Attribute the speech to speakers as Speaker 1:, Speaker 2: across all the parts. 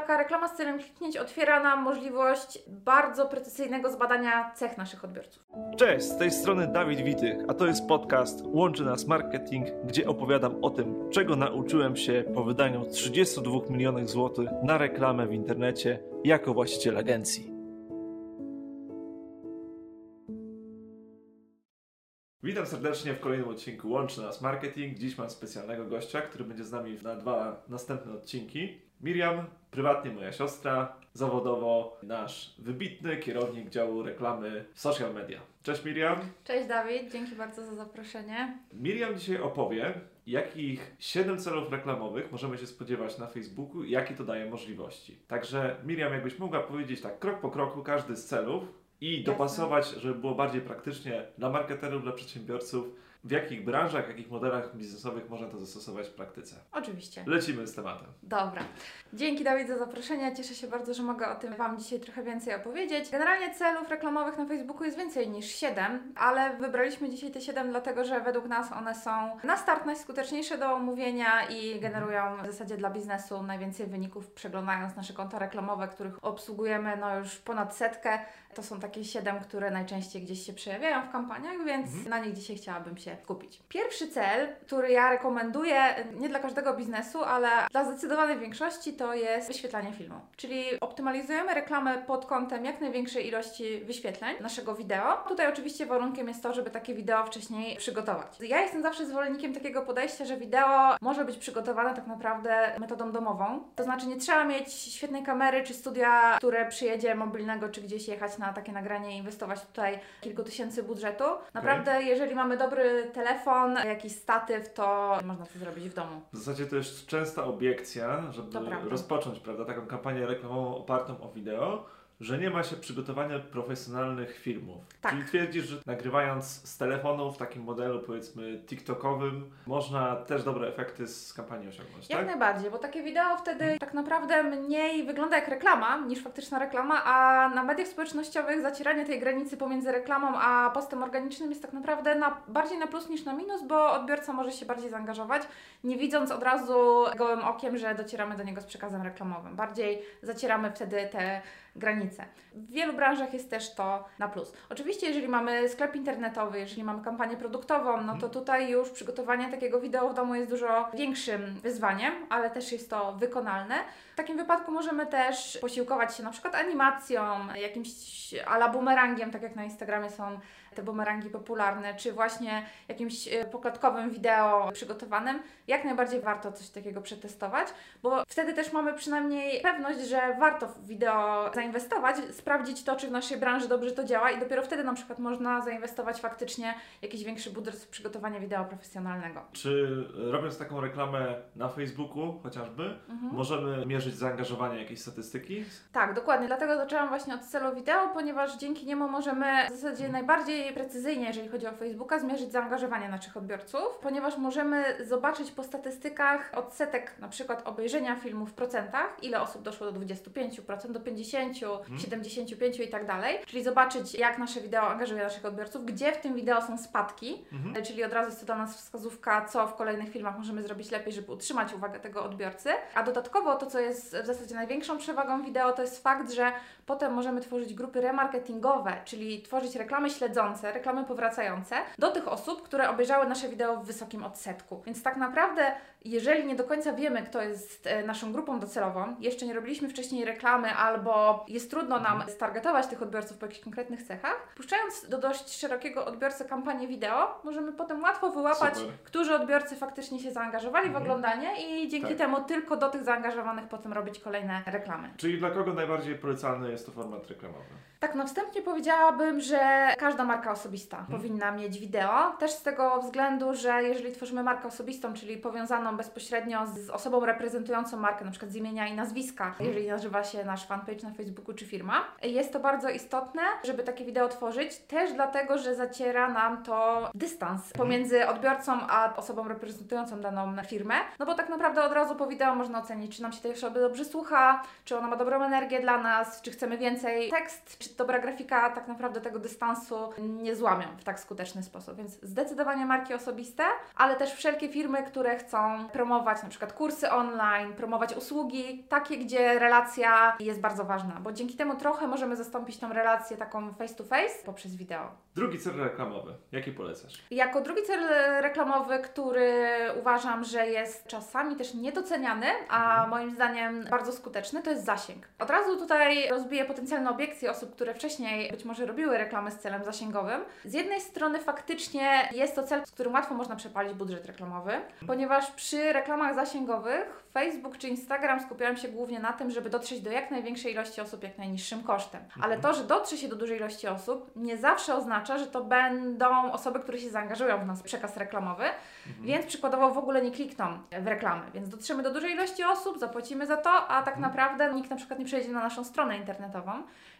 Speaker 1: taka reklama z celem kliknięć otwiera nam możliwość bardzo precyzyjnego zbadania cech naszych odbiorców.
Speaker 2: Cześć, z tej strony Dawid Witych, a to jest podcast Łączy Nas Marketing, gdzie opowiadam o tym, czego nauczyłem się po wydaniu 32 milionów złotych na reklamę w internecie jako właściciel agencji. Witam serdecznie w kolejnym odcinku Łączy Nas Marketing. Dziś mam specjalnego gościa, który będzie z nami na dwa następne odcinki. Miriam, prywatnie moja siostra, zawodowo nasz wybitny kierownik działu reklamy w social media. Cześć Miriam.
Speaker 1: Cześć Dawid, dzięki bardzo za zaproszenie.
Speaker 2: Miriam dzisiaj opowie, jakich 7 celów reklamowych możemy się spodziewać na Facebooku i jakie to daje możliwości. Także Miriam, jakbyś mogła powiedzieć tak krok po kroku każdy z celów i
Speaker 1: Jasne.
Speaker 2: dopasować, żeby było bardziej praktycznie dla marketerów, dla przedsiębiorców, w jakich branżach, jakich modelach biznesowych można to zastosować w praktyce.
Speaker 1: Oczywiście.
Speaker 2: Lecimy z tematem.
Speaker 1: Dobra. Dzięki Dawid za zaproszenie. Cieszę się bardzo, że mogę o tym Wam dzisiaj trochę więcej opowiedzieć. Generalnie celów reklamowych na Facebooku jest więcej niż 7, ale wybraliśmy dzisiaj te 7 dlatego, że według nas one są na start najskuteczniejsze do omówienia i generują w zasadzie dla biznesu najwięcej wyników przeglądając nasze konta reklamowe, których obsługujemy no już ponad setkę. To są takie 7, które najczęściej gdzieś się przejawiają w kampaniach, więc na nich dzisiaj chciałabym się skupić. Pierwszy cel, który ja rekomenduję nie dla każdego biznesu, ale dla zdecydowanej większości to jest wyświetlanie filmu. Czyli optymalizujemy reklamę pod kątem jak największej ilości wyświetleń naszego wideo. Tutaj oczywiście warunkiem jest to, żeby takie wideo wcześniej przygotować. Ja jestem zawsze zwolennikiem takiego podejścia, że wideo może być przygotowane tak naprawdę metodą domową. To znaczy nie trzeba mieć świetnej kamery czy studia, które przyjedzie mobilnego czy gdzieś jechać na takie nagranie i inwestować tutaj kilku tysięcy budżetu. Naprawdę, jeżeli mamy dobry telefon, jakiś statyw, to można to zrobić w domu.
Speaker 2: W zasadzie to jest częsta obiekcja, żeby rozpocząć prawda, taką kampanię reklamową opartą o wideo, że nie ma się przygotowania profesjonalnych filmów.
Speaker 1: Tak.
Speaker 2: Czyli twierdzisz, że nagrywając z telefonu w takim modelu powiedzmy TikTokowym, można też dobre efekty z kampanii osiągnąć,
Speaker 1: Jak
Speaker 2: tak?
Speaker 1: najbardziej, bo takie wideo wtedy tak naprawdę mniej wygląda jak reklama niż faktyczna reklama, a na mediach społecznościowych zacieranie tej granicy pomiędzy reklamą a postem organicznym jest tak naprawdę na, bardziej na plus niż na minus, bo odbiorca może się bardziej zaangażować, nie widząc od razu gołym okiem, że docieramy do niego z przekazem reklamowym. Bardziej zacieramy wtedy te granice. W wielu branżach jest też to na plus. Oczywiście, jeżeli mamy sklep internetowy, jeżeli mamy kampanię produktową, no to tutaj już przygotowanie takiego wideo w domu jest dużo większym wyzwaniem, ale też jest to wykonalne. W takim wypadku możemy też posiłkować się na przykład animacją, jakimś ala bumerangiem, tak jak na Instagramie są te bumerangi popularne, czy właśnie jakimś e, pokładkowym wideo przygotowanym. Jak najbardziej warto coś takiego przetestować, bo wtedy też mamy przynajmniej pewność, że warto w wideo zainwestować, sprawdzić to, czy w naszej branży dobrze to działa i dopiero wtedy na przykład można zainwestować faktycznie jakiś większy budżet w przygotowanie wideo profesjonalnego.
Speaker 2: Czy robiąc taką reklamę na Facebooku chociażby,
Speaker 1: Mhm.
Speaker 2: możemy mierzyć zaangażowanie jakiejś statystyki?
Speaker 1: Tak, dokładnie. Dlatego zaczęłam właśnie od celu wideo, ponieważ dzięki niemu możemy w zasadzie najbardziej precyzyjnie, jeżeli chodzi o Facebooka, zmierzyć zaangażowanie naszych odbiorców, ponieważ możemy zobaczyć po statystykach odsetek na przykład obejrzenia filmu w procentach, ile osób doszło do 25%, do 50%, 75% i tak dalej. Czyli zobaczyć, jak nasze wideo angażuje naszych odbiorców, gdzie w tym wideo są spadki,
Speaker 2: Mhm.
Speaker 1: czyli od razu jest to dla nas wskazówka, co w kolejnych filmach możemy zrobić lepiej, żeby utrzymać uwagę tego odbiorcy. A dodatkowo to, co jest w zasadzie największą przewagą wideo, to jest fakt, że potem możemy tworzyć grupy remarketingowe, czyli tworzyć reklamy śledzące, reklamy powracające do tych osób, które obejrzały nasze wideo w wysokim odsetku. Więc tak naprawdę, jeżeli nie do końca wiemy, kto jest e, naszą grupą docelową, jeszcze nie robiliśmy wcześniej reklamy albo jest trudno nam stargetować tych odbiorców po jakichś konkretnych cechach, puszczając do dość szerokiego odbiorcy kampanię wideo, możemy potem łatwo wyłapać,
Speaker 2: Super.
Speaker 1: którzy odbiorcy faktycznie się zaangażowali w
Speaker 2: Mhm.
Speaker 1: oglądanie i dzięki
Speaker 2: Tak.
Speaker 1: temu tylko do tych zaangażowanych potem robić kolejne reklamy.
Speaker 2: Czyli dla kogo najbardziej polecany jest to format reklamowy?
Speaker 1: Tak, na wstępnie powiedziałabym, że każda marka osobista
Speaker 2: Mhm.
Speaker 1: powinna mieć wideo. Też z tego względu, że jeżeli tworzymy markę osobistą, czyli powiązaną bezpośrednio z osobą reprezentującą markę, na przykład z imienia i nazwiska,
Speaker 2: Mhm.
Speaker 1: jeżeli nazywa się nasz fanpage na Facebooku czy firma, jest to bardzo istotne, żeby takie wideo tworzyć, też dlatego, że zaciera nam to dystans pomiędzy odbiorcą a osobą reprezentującą daną firmę. No bo tak naprawdę od razu po wideo można ocenić, czy nam się tej osoby dobrze słucha, czy ona ma dobrą energię dla nas, czy chcemy więcej tekst, czy dobra grafika tak naprawdę tego dystansu nie złamią w tak skuteczny sposób. Więc zdecydowanie marki osobiste, ale też wszelkie firmy, które chcą promować na przykład kursy online, promować usługi, takie, gdzie relacja jest bardzo ważna, bo dzięki temu trochę możemy zastąpić tą relację taką face to face poprzez wideo.
Speaker 2: Drugi cel reklamowy. Jaki polecasz?
Speaker 1: Jako drugi cel reklamowy, który uważam, że jest czasami też niedoceniany, a moim zdaniem bardzo skuteczny, to jest zasięg. Od razu tutaj rozbiję potencjalne obiekcje osób, które wcześniej być może robiły reklamy z celem zasięgowym. Z jednej strony faktycznie jest to cel, z którym łatwo można przepalić budżet reklamowy, ponieważ przy reklamach zasięgowych Facebook czy Instagram skupiają się głównie na tym, żeby dotrzeć do jak największej ilości osób jak najniższym kosztem. Ale to, że dotrze się do dużej ilości osób, nie zawsze oznacza, że to będą osoby, które się zaangażują w nas przekaz reklamowy, więc przykładowo w ogóle nie klikną w reklamy. Więc dotrzemy do dużej ilości osób, zapłacimy za to, a tak naprawdę nikt na przykład nie przejdzie na naszą stronę internetową,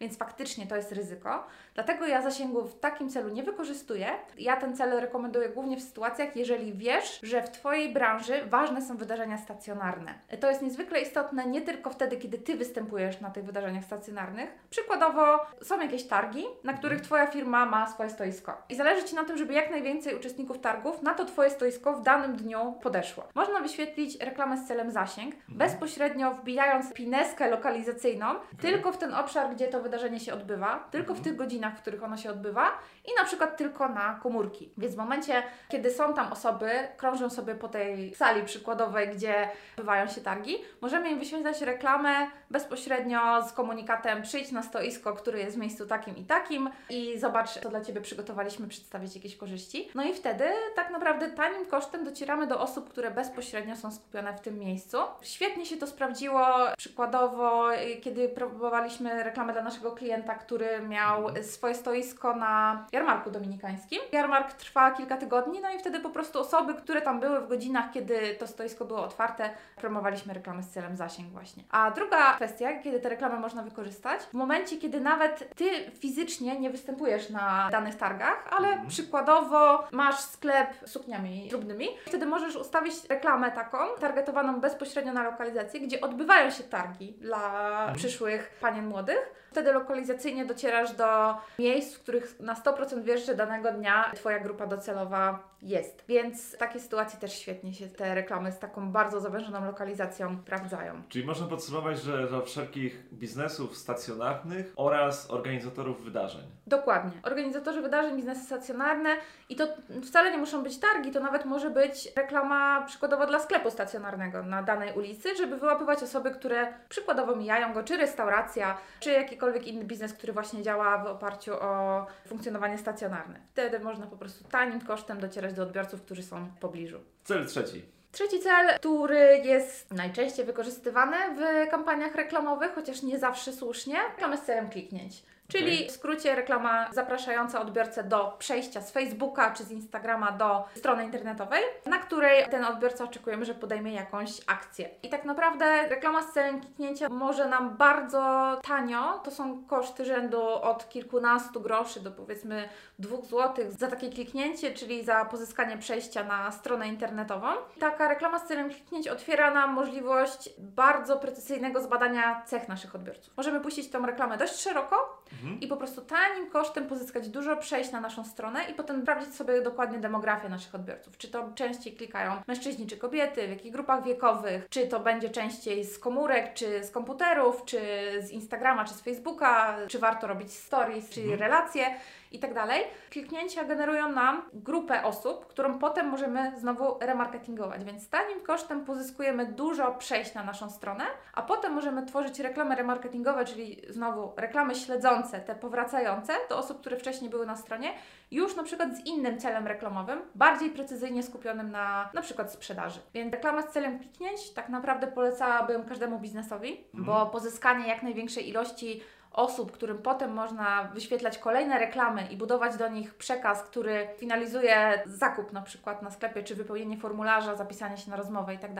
Speaker 1: więc faktycznie to jest ryzyko. Dlatego ja zasięgu w takim celu nie wykorzystuję. Ja ten cel rekomenduję głównie w sytuacjach, jeżeli wiesz, że w Twojej branży ważne są wydarzenia stacjonarne. To jest niezwykle istotne nie tylko wtedy, kiedy Ty występujesz na tych wydarzeniach stacjonarnych. Przykładowo są jakieś targi, na których Twoja firma ma swoje stoisko. I zależy Ci na tym, żeby jak najwięcej uczestników targów na to Twoje stoisko w danym dniu podeszło. Można wyświetlić reklamę z celem zasięg, bezpośrednio wbijając pineskę lokalizacyjną, tylko w ten obszar, gdzie to wydarzenie się odbywa, tylko w tych godzinach, w których ono się odbywa i na przykład tylko na komórki. Więc w momencie, kiedy są tam osoby, krążą sobie po tej sali przykładowej, gdzie odbywają się targi, możemy im wyświetlać reklamę bezpośrednio z komunikatem przyjdź na stoisko, które jest w miejscu takim i takim i zobacz, co dla Ciebie przygotowaliśmy, przedstawić jakieś korzyści. No i wtedy tak naprawdę tanim kosztem docieramy do osób, które bezpośrednio są skupione w tym miejscu. Świetnie się to sprawdziło, przykładowo, kiedy próbowaliśmy reklamę dla naszego klienta, który miał swoje stoisko na jarmarku dominikańskim. Jarmark trwa kilka tygodni, no i wtedy po prostu osoby, które tam były w godzinach, kiedy to stoisko było otwarte, promowaliśmy reklamy z celem zasięg właśnie. A druga kwestia, kiedy te reklamy można wykorzystać, w momencie, kiedy nawet Ty fizycznie nie występujesz na danych targach, ale przykładowo masz sklep z sukniami ślubnymi, wtedy możesz ustawić reklamę taką, targetowaną bezpośrednio na lokalizację, gdzie odbywają się targi dla przyszłych panien młodych. Wtedy lokalizacyjnie docierasz do miejsc, w których na 100% wiesz, że danego dnia Twoja grupa docelowa jest. Więc w takiej sytuacji też świetnie się te reklamy z taką bardzo zawężoną lokalizacją sprawdzają.
Speaker 2: Czyli można podsumować, że dla wszelkich biznesów stacjonarnych oraz organizatorów wydarzeń.
Speaker 1: Dokładnie. Organizatorzy wydarzeń, biznesy stacjonarne i to wcale nie muszą być targi, to nawet może być reklama przykładowo dla sklepu stacjonarnego na danej ulicy, żeby wyłapywać osoby, które przykładowo mijają go, czy restauracja, czy jakikolwiek inny biznes, który właśnie działa w oparciu o funkcjonowanie stacjonarne. Wtedy można po prostu tanim kosztem docierać do odbiorców, którzy są w pobliżu.
Speaker 2: Cel trzeci.
Speaker 1: Trzeci cel, który jest najczęściej wykorzystywany w kampaniach reklamowych, chociaż nie zawsze słusznie, reklamy z celem kliknięć. Czyli w skrócie reklama zapraszająca odbiorcę do przejścia z Facebooka czy z Instagrama do strony internetowej, na której ten odbiorca oczekujemy, że podejmie jakąś akcję. I tak naprawdę reklama z celem kliknięcia może nam bardzo tanio, to są koszty rzędu od kilkunastu groszy do powiedzmy dwóch złotych za takie kliknięcie, czyli za pozyskanie przejścia na stronę internetową. Taka reklama z celem kliknięć otwiera nam możliwość bardzo precyzyjnego zbadania cech naszych odbiorców. Możemy puścić tą reklamę dość szeroko, i po prostu tanim kosztem pozyskać dużo przejść na naszą stronę i potem sprawdzić sobie dokładnie demografię naszych odbiorców. Czy to częściej klikają mężczyźni czy kobiety, w jakich grupach wiekowych, czy to będzie częściej z komórek, czy z komputerów, czy z Instagrama, czy z Facebooka, czy warto robić stories, czy relacje i tak dalej. Kliknięcia generują nam grupę osób, którą potem możemy znowu remarketingować, więc tanim kosztem pozyskujemy dużo przejść na naszą stronę, a potem możemy tworzyć reklamy remarketingowe, czyli znowu reklamy śledzące, te powracające do osób, które wcześniej były na stronie, już na przykład z innym celem reklamowym, bardziej precyzyjnie skupionym na na przykład sprzedaży. Więc reklama z celem kliknięć tak naprawdę polecałabym każdemu biznesowi, bo pozyskanie jak największej ilości osób, którym potem można wyświetlać kolejne reklamy i budować do nich przekaz, który finalizuje zakup na przykład na sklepie, czy wypełnienie formularza, zapisanie się na rozmowę i tak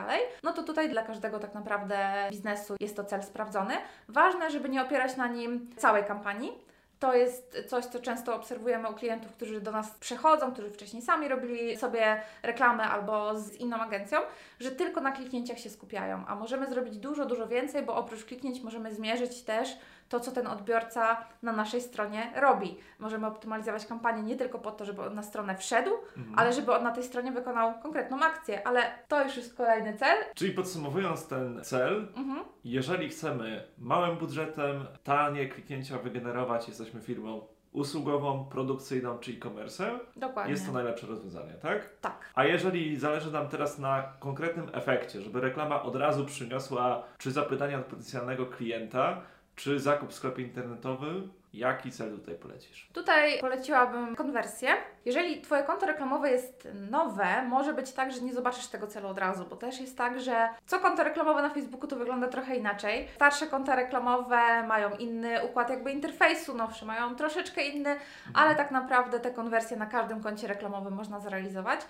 Speaker 1: no to tutaj dla każdego tak naprawdę biznesu jest to cel sprawdzony. Ważne, żeby nie opierać na nim całej kampanii, To jest coś, co często obserwujemy u klientów, którzy do nas przechodzą, którzy wcześniej sami robili sobie reklamę albo z inną agencją, że tylko na kliknięciach się skupiają, a możemy zrobić dużo, dużo więcej, bo oprócz kliknięć możemy zmierzyć też to, co ten odbiorca na naszej stronie robi. Możemy optymalizować kampanię nie tylko po to, żeby on na stronę wszedł,
Speaker 2: Mhm.
Speaker 1: ale żeby on na tej stronie wykonał konkretną akcję, ale to już jest kolejny cel.
Speaker 2: Czyli podsumowując ten cel,
Speaker 1: Mhm.
Speaker 2: jeżeli chcemy małym budżetem tanie kliknięcia wygenerować, jesteśmy firmą usługową, produkcyjną czy e-commerce,
Speaker 1: Dokładnie.
Speaker 2: jest to najlepsze rozwiązanie, tak?
Speaker 1: Tak.
Speaker 2: A jeżeli zależy nam teraz na konkretnym efekcie, żeby reklama od razu przyniosła czy zapytania od potencjalnego klienta, czy zakup w sklepie internetowym, jaki cel tutaj polecisz?
Speaker 1: Tutaj poleciłabym konwersję. Jeżeli Twoje konto reklamowe jest nowe, może być tak, że nie zobaczysz tego celu od razu, bo też jest tak, że co konto reklamowe na Facebooku to wygląda trochę inaczej. Starsze konta reklamowe mają inny układ jakby interfejsu, nowsze mają troszeczkę inny, ale tak naprawdę te konwersje na każdym koncie reklamowym można zrealizować.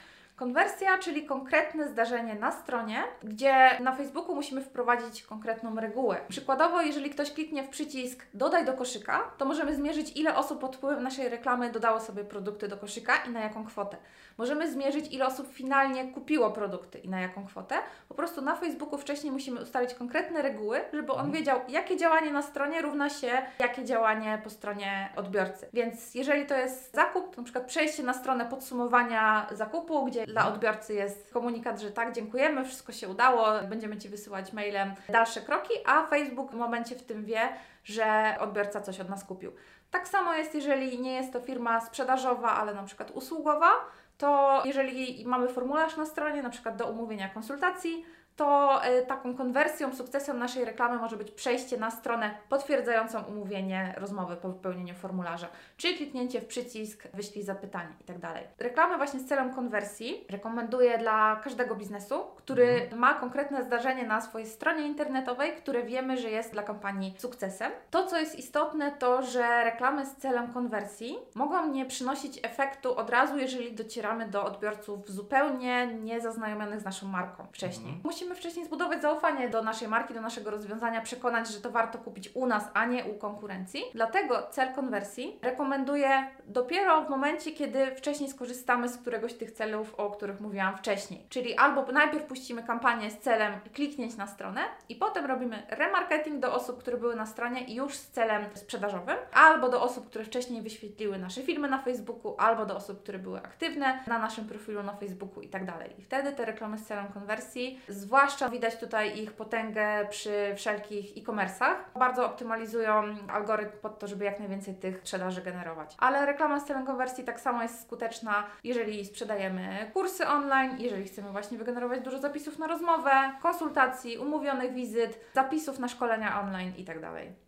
Speaker 1: Konwersja, czyli konkretne zdarzenie na stronie, gdzie na Facebooku musimy wprowadzić konkretną regułę. Przykładowo, jeżeli ktoś kliknie w przycisk dodaj do koszyka, to możemy zmierzyć, ile osób pod wpływem naszej reklamy dodało sobie produkty do koszyka i na jaką kwotę. Możemy zmierzyć, ile osób finalnie kupiło produkty i na jaką kwotę. Po prostu na Facebooku wcześniej musimy ustalić konkretne reguły, żeby on wiedział, jakie działanie na stronie równa się jakie działanie po stronie odbiorcy. Więc jeżeli to jest zakup, to na przykład przejście na stronę podsumowania zakupu, gdzie dla odbiorcy jest komunikat, że tak, dziękujemy, wszystko się udało, będziemy Ci wysyłać mailem dalsze kroki, a Facebook w momencie w tym wie, że odbiorca coś od nas kupił. Tak samo jest, jeżeli nie jest to firma sprzedażowa, ale na przykład usługowa, to jeżeli mamy formularz na stronie, na przykład do umówienia konsultacji, to y, taką konwersją, sukcesem naszej reklamy może być przejście na stronę potwierdzającą umówienie rozmowy po wypełnieniu formularza, czy kliknięcie w przycisk wyślij zapytanie itd. Reklamy właśnie z celem konwersji rekomenduję dla każdego biznesu, który ma konkretne zdarzenie na swojej stronie internetowej, które wiemy, że jest dla kampanii sukcesem. To, co jest istotne, to, że reklamy z celem konwersji mogą nie przynosić efektu od razu, jeżeli docieramy do odbiorców zupełnie niezaznajomionych z naszą marką wcześniej.
Speaker 2: Mhm.
Speaker 1: Musimy wcześniej zbudować zaufanie do naszej marki, do naszego rozwiązania, przekonać, że to warto kupić u nas, a nie u konkurencji. Dlatego cel konwersji rekomenduję dopiero w momencie, kiedy wcześniej skorzystamy z któregoś z tych celów, o których mówiłam wcześniej. Czyli albo najpierw puścimy kampanię z celem kliknięć na stronę i potem robimy remarketing do osób, które były na stronie już z celem sprzedażowym, albo do osób, które wcześniej wyświetliły nasze filmy na Facebooku, albo do osób, które były aktywne na naszym profilu na Facebooku i tak dalej. I wtedy te reklamy z celem konwersji, zwłaszcza widać tutaj ich potęgę przy wszelkich e-commerce'ach, bardzo optymalizują algorytm pod to, żeby jak najwięcej tych sprzedaży generować. Ale reklama z konwersji tak samo jest skuteczna, jeżeli sprzedajemy kursy online, jeżeli chcemy właśnie wygenerować dużo zapisów na rozmowę, konsultacji, umówionych wizyt, zapisów na szkolenia online i tak.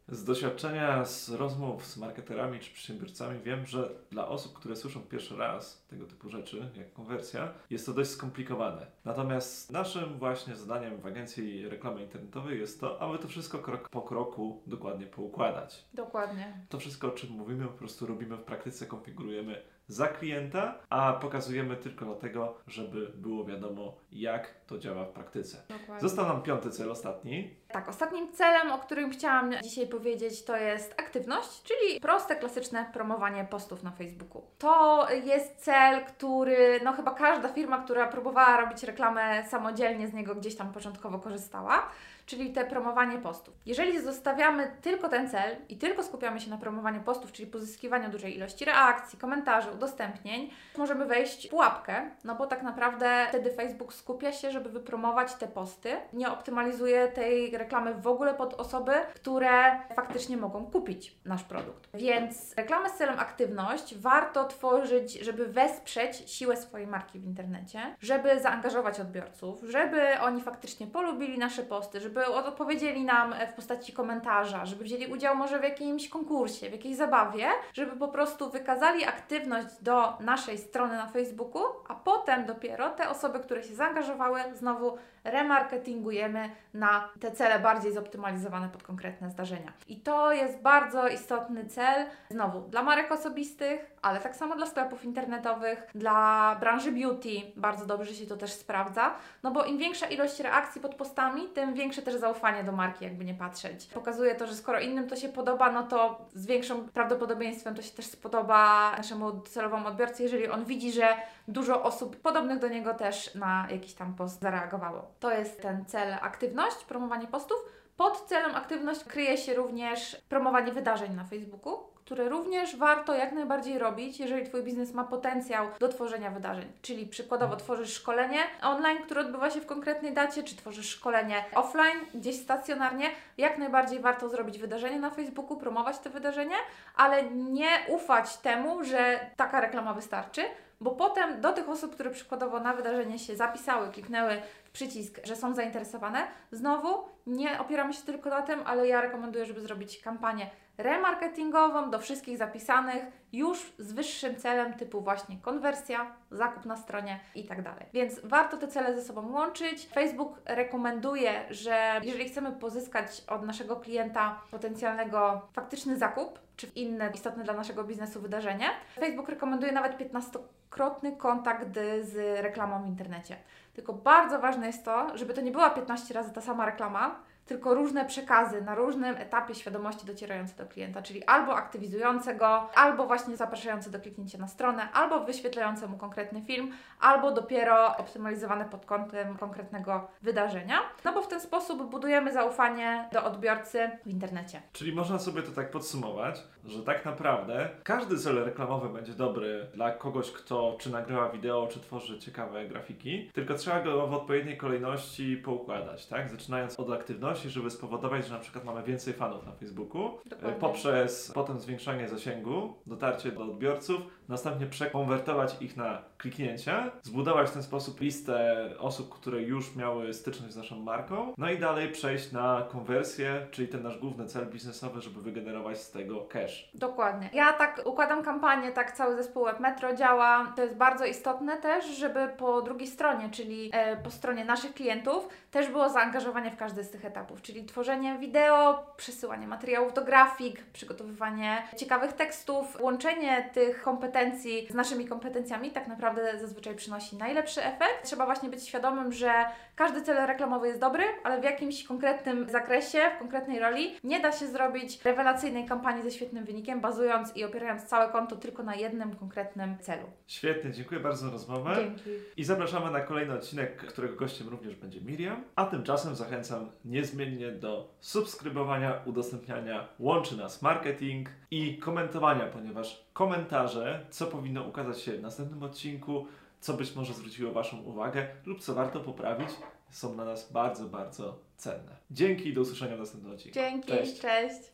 Speaker 2: Z doświadczenia z rozmów z marketerami czy przedsiębiorcami wiem, że dla osób, które słyszą pierwszy raz tego typu rzeczy, jak konwersja, jest to dość skomplikowane. Natomiast naszym właśnie zadaniem w agencji reklamy internetowej jest to, aby to wszystko krok po kroku dokładnie poukładać.
Speaker 1: Dokładnie.
Speaker 2: To wszystko, o czym mówimy, po prostu robimy w praktyce, konfigurujemy za klienta, a pokazujemy tylko dlatego, żeby było wiadomo, jak to działa w praktyce.
Speaker 1: Dokładnie.
Speaker 2: Został nam piąty cel, ostatni.
Speaker 1: Tak, ostatnim celem, o którym chciałam dzisiaj powiedzieć, to jest aktywność, czyli proste, klasyczne promowanie postów na Facebooku. To jest cel, który, no chyba każda firma, która próbowała robić reklamę samodzielnie z niego gdzieś tam początkowo korzystała, czyli te promowanie postów. Jeżeli zostawiamy tylko ten cel i tylko skupiamy się na promowaniu postów, czyli pozyskiwaniu dużej ilości reakcji, komentarzy, udostępnień, możemy wejść w pułapkę, no bo tak naprawdę wtedy Facebook skupia się, żeby wypromować te posty, nie optymalizuje tej reklamy w ogóle pod osoby, które faktycznie mogą kupić nasz produkt. Więc reklamę z celem aktywność warto tworzyć, żeby wesprzeć siłę swojej marki w internecie, żeby zaangażować odbiorców, żeby oni faktycznie polubili nasze posty, żeby odpowiedzieli nam w postaci komentarza, żeby wzięli udział może w jakimś konkursie, w jakiejś zabawie, żeby po prostu wykazali aktywność do naszej strony na Facebooku, a potem dopiero te osoby, które się zaangażowały, znowu remarketingujemy na te cele bardziej zoptymalizowane pod konkretne zdarzenia. I to jest bardzo istotny cel, znowu dla marek osobistych, ale tak samo dla sklepów internetowych, dla branży beauty bardzo dobrze się to też sprawdza, no bo im większa ilość reakcji pod postami, tym większe też zaufanie do marki, jakby nie patrzeć. Pokazuje to, że skoro innym to się podoba, no to z większym prawdopodobieństwem to się też spodoba naszemu docelowemu odbiorcy, jeżeli on widzi, że dużo osób podobnych do niego też na jakiś tam post zareagowało. To jest ten cel aktywność, promowanie postów. Pod celem aktywność kryje się również promowanie wydarzeń na Facebooku, które również warto jak najbardziej robić, jeżeli Twój biznes ma potencjał do tworzenia wydarzeń. Czyli przykładowo tworzysz szkolenie online, które odbywa się w konkretnej dacie, czy tworzysz szkolenie offline, gdzieś stacjonarnie, jak najbardziej warto zrobić wydarzenie na Facebooku, promować to wydarzenie, ale nie ufać temu, że taka reklama wystarczy, bo potem do tych osób, które przykładowo na wydarzenie się zapisały, kliknęły przycisk, że są zainteresowane, znowu nie opieramy się tylko na tym, ale ja rekomenduję, żeby zrobić kampanię remarketingową do wszystkich zapisanych już z wyższym celem typu właśnie konwersja, zakup na stronie i tak dalej. Więc warto te cele ze sobą łączyć. Facebook rekomenduje, że jeżeli chcemy pozyskać od naszego klienta potencjalnego faktyczny zakup, czy inne istotne dla naszego biznesu wydarzenie, Facebook rekomenduje nawet 15-krotny kontakt z reklamą w internecie. Tylko bardzo ważne jest to, żeby to nie była 15 razy ta sama reklama, tylko różne przekazy na różnym etapie świadomości docierające do klienta, czyli albo aktywizujące go, albo właśnie zapraszające do kliknięcia na stronę, albo wyświetlające mu konkretny film, albo dopiero optymalizowane pod kątem konkretnego wydarzenia. No bo w ten sposób budujemy zaufanie do odbiorcy w internecie.
Speaker 2: Czyli można sobie to tak podsumować, że tak naprawdę każdy cel reklamowy będzie dobry dla kogoś, kto czy nagrywa wideo, czy tworzy ciekawe grafiki, tylko trzeba go w odpowiedniej kolejności poukładać, tak? Zaczynając od aktywności, żeby spowodować, że na przykład mamy więcej fanów na Facebooku,
Speaker 1: Dokładnie.
Speaker 2: poprzez potem zwiększanie zasięgu, dotarcie do odbiorców, następnie przekonwertować ich na kliknięcia, zbudować w ten sposób listę osób, które już miały styczność z naszą marką, no i dalej przejść na konwersję, czyli ten nasz główny cel biznesowy, żeby wygenerować z tego cash.
Speaker 1: Dokładnie. Ja tak układam kampanię, tak cały zespół Webmetro działa. To jest bardzo istotne też, żeby po drugiej stronie, czyli e, po stronie naszych klientów, też było zaangażowanie w każdy z tych etapów, czyli tworzenie wideo, przesyłanie materiałów do grafik, przygotowywanie ciekawych tekstów, łączenie tych kompetencji z naszymi kompetencjami tak naprawdę zazwyczaj przynosi najlepszy efekt. Trzeba właśnie być świadomym, że każdy cel reklamowy jest dobry, ale w jakimś konkretnym zakresie, w konkretnej roli nie da się zrobić rewelacyjnej kampanii ze świetnym wynikiem, bazując i opierając całe konto tylko na jednym konkretnym celu.
Speaker 2: Świetnie, dziękuję bardzo za rozmowę.
Speaker 1: Dzięki.
Speaker 2: I zapraszamy na kolejny odcinek, którego gościem również będzie Miriam. A tymczasem zachęcam niezmiennie do subskrybowania, udostępniania Łączy Nas Marketing i komentowania, ponieważ komentarze, co powinno ukazać się w następnym odcinku, co być może zwróciło Waszą uwagę lub co warto poprawić, są dla nas bardzo, bardzo cenne. Dzięki i do usłyszenia w następnym odcinku.
Speaker 1: Dzięki,
Speaker 2: Cześć.
Speaker 1: cześć.